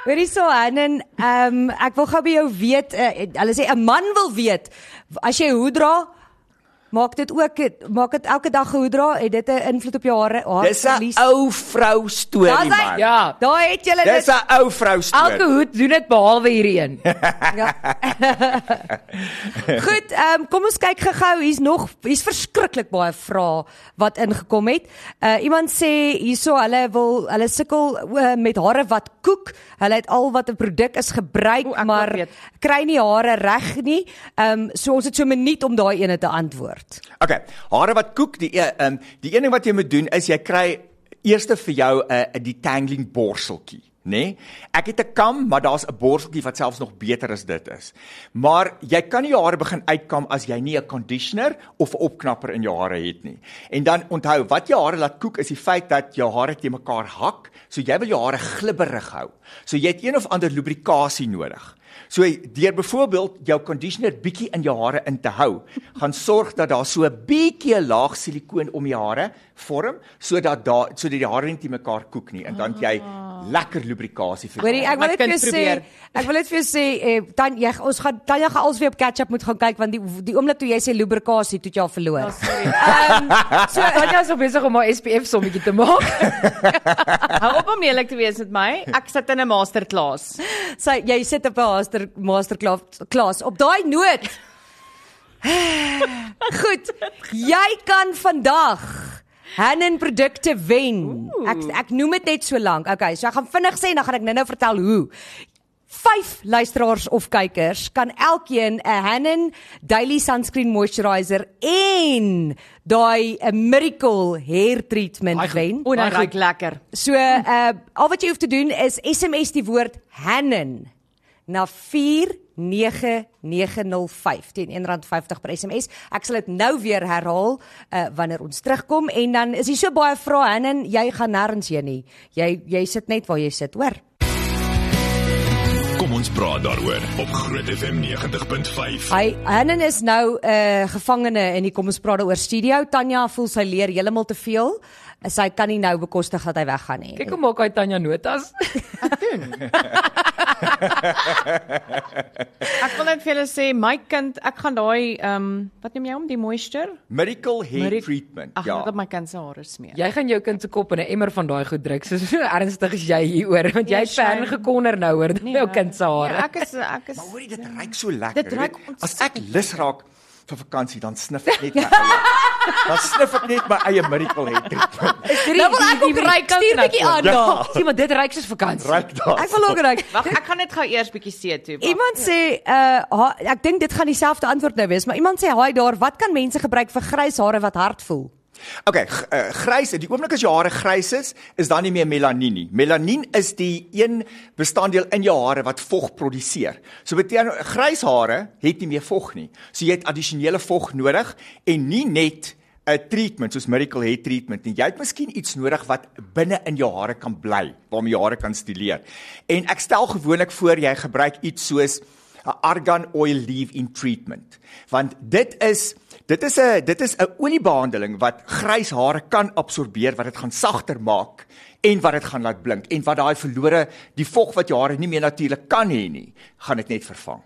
Hoorie so en ehm um, ek wil gou by jou weet, uh, hulle sê 'n man wil weet as jy hoe dra Maak dit ook maak dit elke dag hoe dra het dit 'n invloed op jou hare haar Dis 'n ou vrou storie Daar's hy. man. Ja. Daar het julle Dis dit 'n ou vrou storie. Elke hoed doen dit behalwe hierdie een. ja. Goed, ehm um, kom ons kyk gou-gou. Hier's nog hier's verskriklik baie vrae wat ingekom het. Uh iemand sê hierso hulle wil hulle sukkel uh, met hare wat koek. Hulle het al wat 'n produk is gebruik, O, maar kry nie hare reg nie. Ehm um, so ons het so 'n minuut om daai ene te antwoord. Okay, hare wat koek, die e- ehm um, die een ding wat jy moet doen is jy kry eerste vir jou 'n uh, 'n detangling borseltjie, nê? Nee? Ek het 'n kam, maar daar's 'n borseltjie wat selfs nog beter as dit is. Maar jy kan nie jou hare begin uitkam as jy nie 'n conditioner of 'n opknapper in jou hare het nie. En dan onthou, wat jou hare laat koek is die feit dat jou hare te mekaar hak, so jy wil jou hare glibberig hou. So jy het een of ander lubrikasie nodig. So deur byvoorbeeld jou conditioner bietjie in jou hare in te hou, gaan sorg dat daar so 'n bietjie laag silikoon om die hare vorm sodat daar sodat die hare nie te mekaar koek nie en dan jy lekker lubrikasie vir Hoorie, ek wil net vir jou sê, ek wil net vir jou sê, eh, dan jy ons gaan Tanya gaan als weer op catch up moet gaan kyk want die die oomblik toe jy sê lubrikasie toe jy al verloor. Oh, sorry. Ehm So Tanya is op besig om haar SPF sommetjie te maak. Hou op om eerlik te wees met my. Ek sit in 'n masterklas. sy jy sit op 'n master masterklas klas op daai noot. Goed. Jy kan vandag Hanen produkte wen. Ek ek noem dit net so lank. Okay, so ek gaan vinnig sê en dan gaan ek nou-nou vertel hoe. Vyf luisteraars of kykers kan elkeen 'n Hanen Daily Sunscreen Moisturizer en daai 'n Miracle Hair Treatment wen. O, nou ruik lekker. So uh al wat jy hoef te doen is SMS die woord Hannen na 49905 teen R1.50 per SMS. Ek sal dit nou weer herhaal uh wanneer ons terugkom en dan is hier so baie vrae Hannen, jy gaan nêrens heen nie. Jy jy sit net waar jy sit, hoor. Kom ons praat daaroor op Groot FM 90.5. Hy Hannen is nou 'n uh, gevangene in die kom ons praat daaroor studio. Tanya voel sy leer heeltemal te veel. Sy kan nie nou bekostig dat hy weggaan nie. Kyk hoe maak hy Tanya notas. Ek wil net vir julle sê my kind, ek gaan daai ehm um, wat noem jy hom, die moisture? Miracle Hair Mirac- Treatment. Ag, ja. net op my kind se hare smeer. Jy gaan jou kind se kop in 'n emmer van daai goed druk. So so ernstig is jy hieroor want jy Nee, het ver shame. gekonder nou oor jou kind se hare. Ja, ek is ek is Maar hoorie dit ruik so lekker. Dit ruik. As ek lus raak vir vakansie dan snif ek net my eie. Dan snif ek net my eie Miracle Hair Treatment. Nou wil ek ook ry, stuur bietjie aan daar. Sien maar dit ryk soos vakansie. Ruik daar. Ek wil ook ry. Wag, ek gaan net gou eers bietjie see toe. Wag. Iemand sê uh ha, ek dink dit gaan dieselfde antwoord nou wees, maar iemand sê haai daar, wat kan mense gebruik vir grys hare wat hard voel? Okay, uh, grys, die oomblik as jou hare grys is, is dan nie meer melanien nie. Melanien is die een bestanddeel in jou hare wat vog produseer. So beteken grys hare het nie meer vog nie. So jy het addisionele vog nodig en nie net 'n treatment soos Miracle Hair treatment nie. Jy het miskien iets nodig wat binne in jou hare kan bly, waarmee jou hare kan stileer. En ek stel gewoonlik voor jy gebruik iets soos 'n argan oil leave-in treatment. Want dit is dit is 'n dit is 'n oliebehandeling wat grys hare kan absorbeer wat dit gaan sagter maak en wat dit gaan laat blink en wat daai verlore die vog wat jou hare nie meer natuurlik kan hê nie, gaan dit net vervang.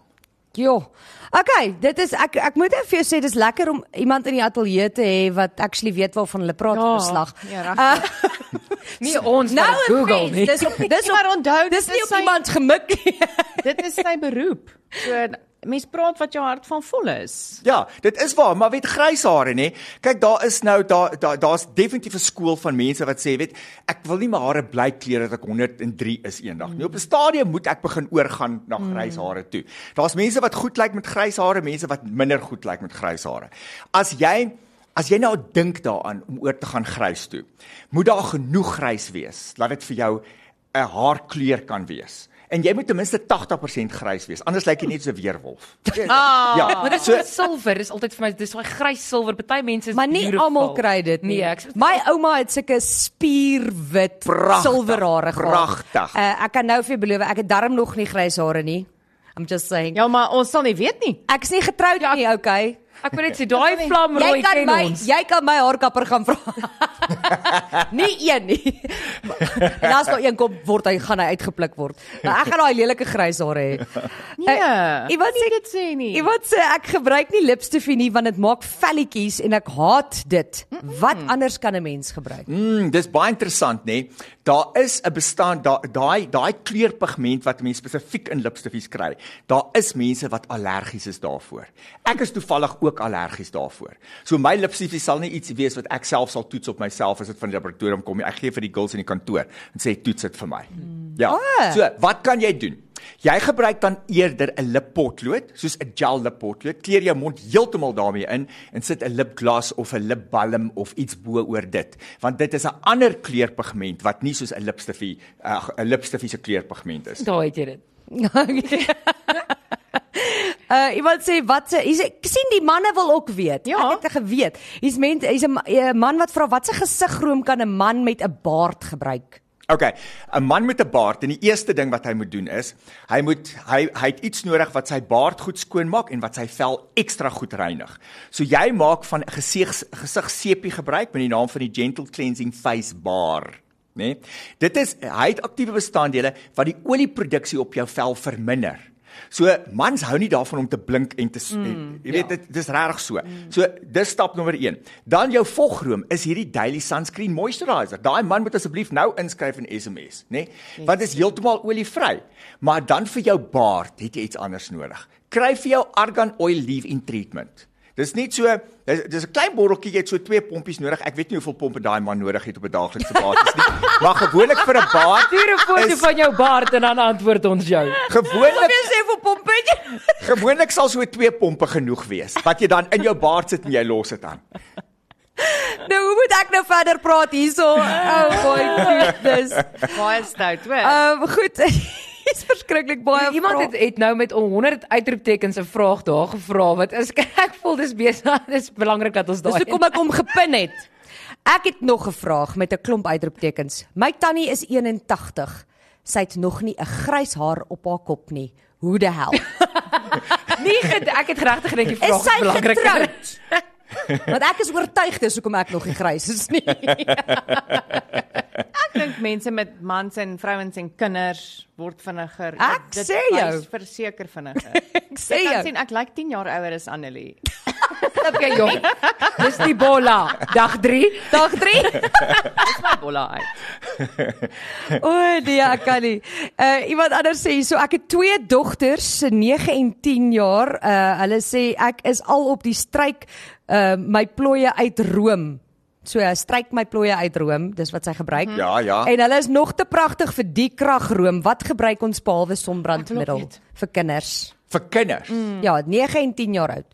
Jo. Okay, dit is ek ek moet net vir jou sê dis lekker om iemand in die ateljee te hê wat actually weet waarvan hulle praat Ja, op verslag. ja, regtig. Nie ons Nou Google nie. Dis op dis op Maar onthou, dis dit nie is op sy- iemand gemik nie. Dit is sy beroep. So mens praat wat jou hart van vol is. Ja, dit is waar, maar weet grys hare nê. Kyk, daar is nou daar daar daar's definitief 'n skool van mense wat sê, weet, ek wil nie my hare bly kleur dat ek 103 is eendag nie. Op 'n stadium moet ek begin oorgaan na grys hare toe. Daar's mense wat goed lyk met grys hare, mense wat minder goed lyk met grys hare. As jy As jy nou dink daaraan om oor te gaan grys toe, moet daar genoeg grys wees dat dit vir jou 'n haarkleur kan wees. En jy moet ten minste 80% grys wees, anders lyk jy net so 'n weerwolf. Ah, Ja, Maar dit is so silwer, dis altyd vir my dis daai grys silwer. Party mense is Maar nie almal kry dit nie. Nee, ek My ouma het sulke spierwit Pragtig, silwerhare gehad. pragtig. Uh, ek kan nou vir jou beloof ek het darm nog nie grys hare nie. I'm just saying. ja, maar ons sal nie weet nie. Ek is nie getroud nie, okay. Ek wil net sê daai vlamrooi Jy kan ken my ons. jy kan my haarkapper gaan vra. nie een nie. en as daar een kom word hy gaan hy uitgepluk word. Nou, ek gaan daai lelike grys hare hê. Nee. Uh, iemand sê dit sê nie. Iemand sê ek gebruik nie lipstifie nie want dit maak velletjies en ek haat dit. Wat anders kan 'n mens gebruik? Mm, dis baie interessant nê. Daar is 'n bestaan daai daai daai kleurpigment wat mense spesifiek in lipstiffies kry. Daar is mense wat allergies is daarvoor. Ek is toevallig ook allergies daarvoor. So my lipstiffies sal nie iets wees wat ek self sal toets op myself as dit van die laboratorium kom nie. Ek gee vir die girls in die kantoor en sê toets dit vir my. Ja. Ah. So, wat kan jy doen? Jy gebruik dan eerder 'n lippotlood, soos 'n gel lippotlood. Kleer jou mond heeltemal daarmee in en sit 'n lipglas of 'n lipbalm of iets bo oor dit, want dit is 'n ander kleurpigment wat nie soos 'n lipstifie 'n lipstifie se kleurpigment is. Daar het jy dit. Uh iemand sê wat se hier's ek sien die manne wil ook weet. Ja. Ek het geweet. Hier's mense hier's 'n ma- 'n man wat vra wat se gesigroom kan 'n man met 'n baard gebruik? Okay, 'n man met 'n baard en die eerste ding wat hy moet doen is, hy moet hy hy het iets nodig wat sy baard goed skoon maak en wat sy vel ekstra goed reinig. So jy maak van gesig gesigseepie gebruik met die naam van die Gentle Cleansing Face Bar? Nee? Dit is hy het aktiewe bestanddele wat die olieproduksie op jou vel verminder. So mans hou nie daarvan om te blink en te mm, jy weet dit dis regtig so. So dis stap nommer 1. Dan jou vogroom is hierdie Daily Sunscreen Moisturizer. Daai man moet asseblief nou inskryf in SMS, nê? Nee? Want dit is heeltemal olievry. Maar dan vir jou baard het jy iets anders nodig. Kry vir jou Argan Oil Leave-In Treatment. Dis nie so dis, dis 'n klein botteltjie, jy het so twee pompies nodig. Ek weet nie hoeveel pompe daai man nodig het op 'n daaglikse basis nie. Maar gewoonlik vir 'n baard Stuur 'n foto van jou baard en dan antwoord ons jou. gewoonlik Jy sê vir pompetje. Gewoonlik sal so twee pompe genoeg wees wat jy dan in jou baard sit en jy los dit aan. nou hoe moet ek nou verder praat hierso? Oh boy, goodness. Baie stout, hoor. Ehm um, goed. Dis verskriklik baie Iemand vrae. het, het nou met 100 uitroeptekens 'n vraag daar gevra wat is ek voel dis besig dis belangrik dat ons Dis daai hoekom ek hom gepin het. Ek het nog 'n vraag met 'n klomp uitroeptekens. My tannie is 81. Sy het nog nie 'n grys haar op haar kop nie. Hoe die hel? nie ek het regtig gedink die vraag Is sy belangrik. Want ek is oortuig dis hoekom ek nog nie grys is nie. Ek dink mense met mans en vrouens en kinders word vinniger. Ek sê jou. verseker vinniger. Ek sê Jy kan jou. sien ek lyk 10 jaar ouer as Annelie. Okay, jong. Dis die bolla. Dag 3. Dag 3. Dis my bolla uit. O nee, ek kan nie. Uh iemand anders sê so ek het twee dogters, 9 en 10 jaar. Uh hulle sê ek is al op die stryk uh my plooie uit room. So uh, stryk my plooie uit room, dis wat sy gebruik. Ja, ja. En hulle is nog te pragtig vir die kragroom. Wat gebruik ons behalwe sonbrandmiddel vir kinders? Vir kinders. Mm. Ja, 9 en 10 jaar oud.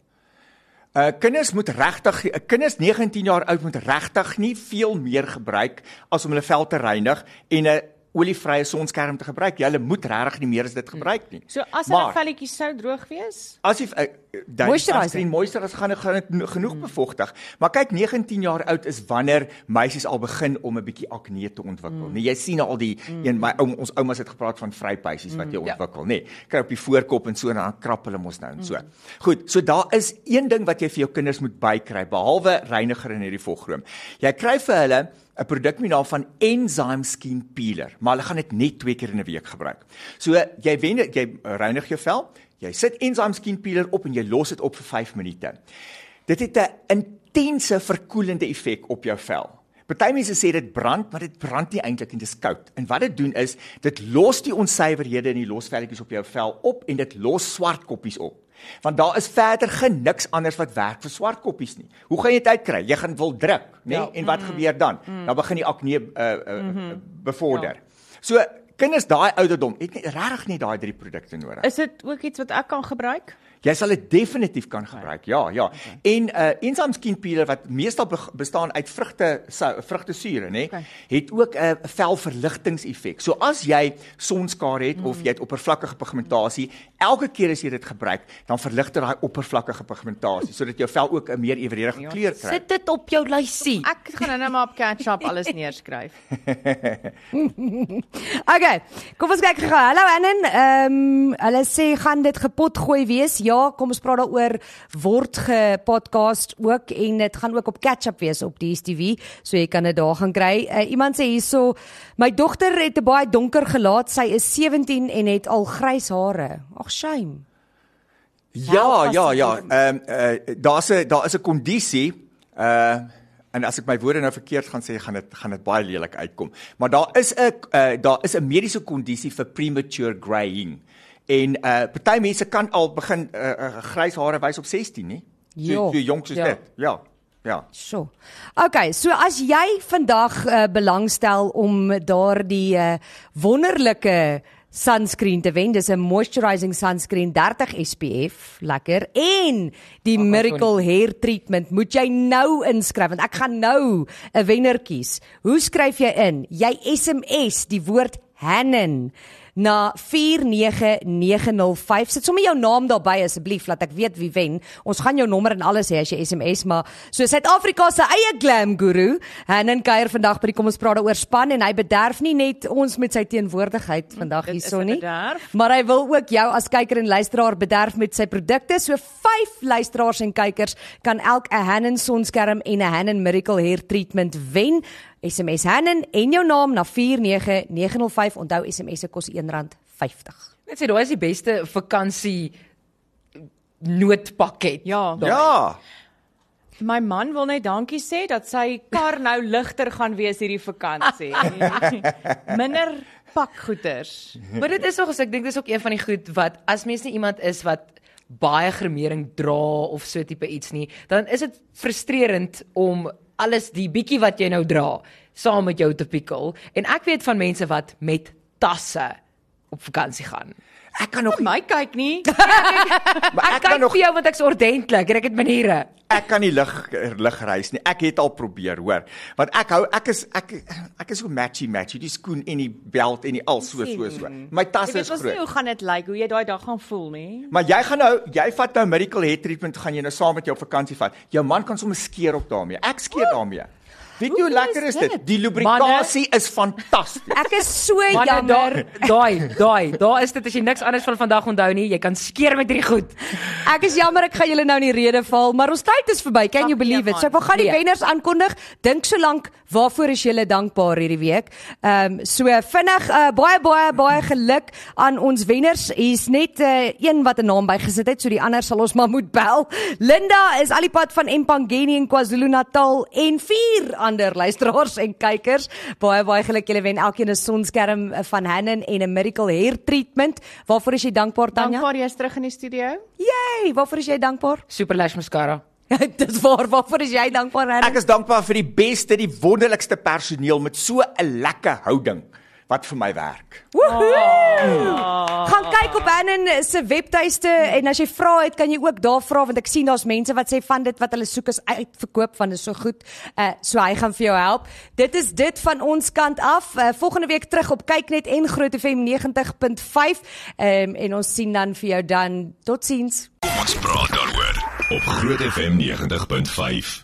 Uh kinders moet regtig uh, kinders 19 jaar oud moet regtig nie veel meer gebruik as om hulle vel te reinig en 'n olievrye sonskerm te gebruik. Jy moet regtig nie meer as dit gebruik nie. So as hulle velletjies sou droog wees, As jy uh, dan sunscreen moisturizer gaan gaan genoeg bevochtig. Maar kyk 19 jaar oud is wanneer meisies al begin om 'n bietjie akne te ontwikkel. Nee, jy sien al die een my ou ons oumas het gepraat van vrypuisies wat jy ontwikkel, nê. Nee, kry op die voorkop en so en dan krap hulle mos nou en so. Goed, so daar is een ding wat jy vir jou kinders moet bykry behalwe reiniger en hierdie volgroom. Jy kry vir hulle 'n produk met die naam van Enzyme Skin Peeler, maar hulle gaan dit net twee keer in 'n week gebruik. So jy wen jy reinig jou vel, jy sit Enzyme Skin Peeler op en jy los dit op vir 5 minute. Dit het 'n intense verkoelende effek op jou vel. Party mense sê dit brand, maar dit brand nie eintlik en dit is koud. En wat dit doen is, dit los die onsuiverhede in die losvelletjies op jou vel op en dit los swart koppies op. Want daar is verder niks anders wat werk vir swart koppies nie. Hoe gaan jy dit uitkry? Jy gaan wil druk, nê? Ja. En wat gebeur dan? Dan begin die akne uh, uh, uh, bevorder. So kinders daai ouderdom het nie regtig nie daai drie produkte nodig. is dit ook iets wat ek kan gebruik? Jy sal dit definitief kan gebruik. Ja, ja. En uh Enzyme Skin Peeler wat meestal be bestaan uit vrugte vrugtesure, nê, Okay. het ook 'n uh, velverligtingseffek. So as jy sonskare het of jy het oppervlakkige pigmentasie, elke keer as jy dit gebruik, dan verlig dit daai oppervlakkige pigmentasie sodat jou vel ook 'n meer eweredige kleur kry. Sit dit op jou lysie. Ek gaan nou maar op Catch-up alles neerskryf. Okay, kom ons kyk gou. Hallo Annen. Ehm um, hulle sê gaan dit gepot gooi wees. Ja, kom ons praat daaroor word gepodcast ook en dit gaan ook op catch-up wees op DStv, so jy kan dit daar gaan kry. Uh, iemand sê hierso, my dogter het 'n baie donker gelaat. Sy is 17 en het al grys hare. Ag shame. Ja, ja, ja. jy- Ehm uh, daar's 'n daar is 'n kondisie uh en as ek my woorde nou verkeerd gaan sê, gaan dit gaan dit baie lelik uitkom. Maar daar is 'n uh, daar is 'n mediese kondisie vir premature greying. En uh party mense kan al begin uh, uh, grys hare wys op 16, nie? So, Ja. so jonk soos Ja. dit. Ja. Ja. So. Okay, so as jy vandag uh, belangstel om daardie uh, wonderlike sunscreen te wen, dis 'n moisturizing sunscreen 30 SPF, lekker. En die Ag, Miracle Hair Treatment moet jy nou inskryf want ek gaan nou 'n wenner kies. Hoe skryf jy in? Jy SMS die woord Hannen na 49905. Sit sommer jou naam daarby asseblief laat ek weet wie wen. Ons gaan jou nommer en alles hê as jy SMS maar so Suid-Afrika se eie glam guru, Hannen kuier vandag by die kom ons praat daaroor span en hy bederf nie net ons met sy teenwoordigheid vandag Dit is hierso 'n nie. Maar hy wil ook jou as kyker en luisteraar bederf met sy produkte. So 5 luisteraars en kykers kan elk 'n Hannen sonskerm en 'n Hannen Miracle Hair Treatment wen. SMS Hannen en jou naam na 49905. Onthou SMS se kos R1.50. Net sê daai is die beste vakansie noodpakket. Ja. Ja. My man wil net dankie sê dat sy kar nou ligter gaan wees hierdie vakansie. Minder pakgoeders. Maar dit is nog as ek dink dis ook een van die goed wat as mens nie iemand is wat baie gremering dra of so tipe iets nie, dan is dit frustrerend om alles die bietjie wat jy nou dra saam met jou te pikkel. En ek weet van mense wat met tasse op vakansie gaan. Ek kan nog My kyk nie. maar Ek ek kan kyk nog vir jou want ek's ordentlik en ek het maniere. ek kan nie lig lig reis nie. Ek het al probeer, hoor. Want ek hou ek is ek ek is so matchy matchy, die skoen en die belt en die al so so so. My Jy tasse weet is ons nie groot. hoe gaan dit lyk, hoe jy daai dag gaan voel nie. Maar jy gaan nou, jy vat nou Miracle Hair Treatment, gaan jy nou saam met jou vakansie vat. Jou man kan sommer skeer op daarmee. Ek skeer daarmee. Weet jy hoe lekker is dit? Die lubrikasie is fantasties. Ek is so jammer. daai daai daar is dit as jy niks anders van vandag onthou nie, jy kan skeer met hierdie goed. Ek is jammer ek gaan julle nou in die rede val, maar ons tyd is verby. Can you Ag, nee, believe it? So ek wil gaan die Nee. wenners aankondig. Dink so lank waarvoor is julle dankbaar hierdie week? Ehm um, so vinnig uh, baie baie baie geluk aan ons wenners. Hier's net uh, een wat 'n naam bygesit het, so die ander sal ons maar moet bel. Linda is alipad van Empangeni in KwaZulu-Natal en vier ander luisteraars en kykers. Baie baie geluk julle wen elkeen 'n sonskerm van Hannen en 'n Miracle Hair Treatment. Waarvoor is jy dankbaar Tanya? Dankbaar jy's terug in die studio. Yay, waarvoor is jy dankbaar? Super Lash mascara. Dis waar, waarvoor is jy dankbaar, Hanna? Ek is dankbaar vir die beste, die wonderlikste personeel met so 'n lekker houding. Wat vir my werk. Gaan kyk op Annan se webtuiste en as jy vra het, kan jy ook daar vra want ek sien daar's mense wat sê van dit wat hulle soek is uitverkoop van is so goed. Uh so hy gaan vir jou help. Dit is dit van ons kant af. Uh, volgende week terug op Kyknet en Groot FM 90.5. Ehm um, en ons sien dan vir jou dan. Totsiens. Kom ons praat daaroor op Groot FM 90.5.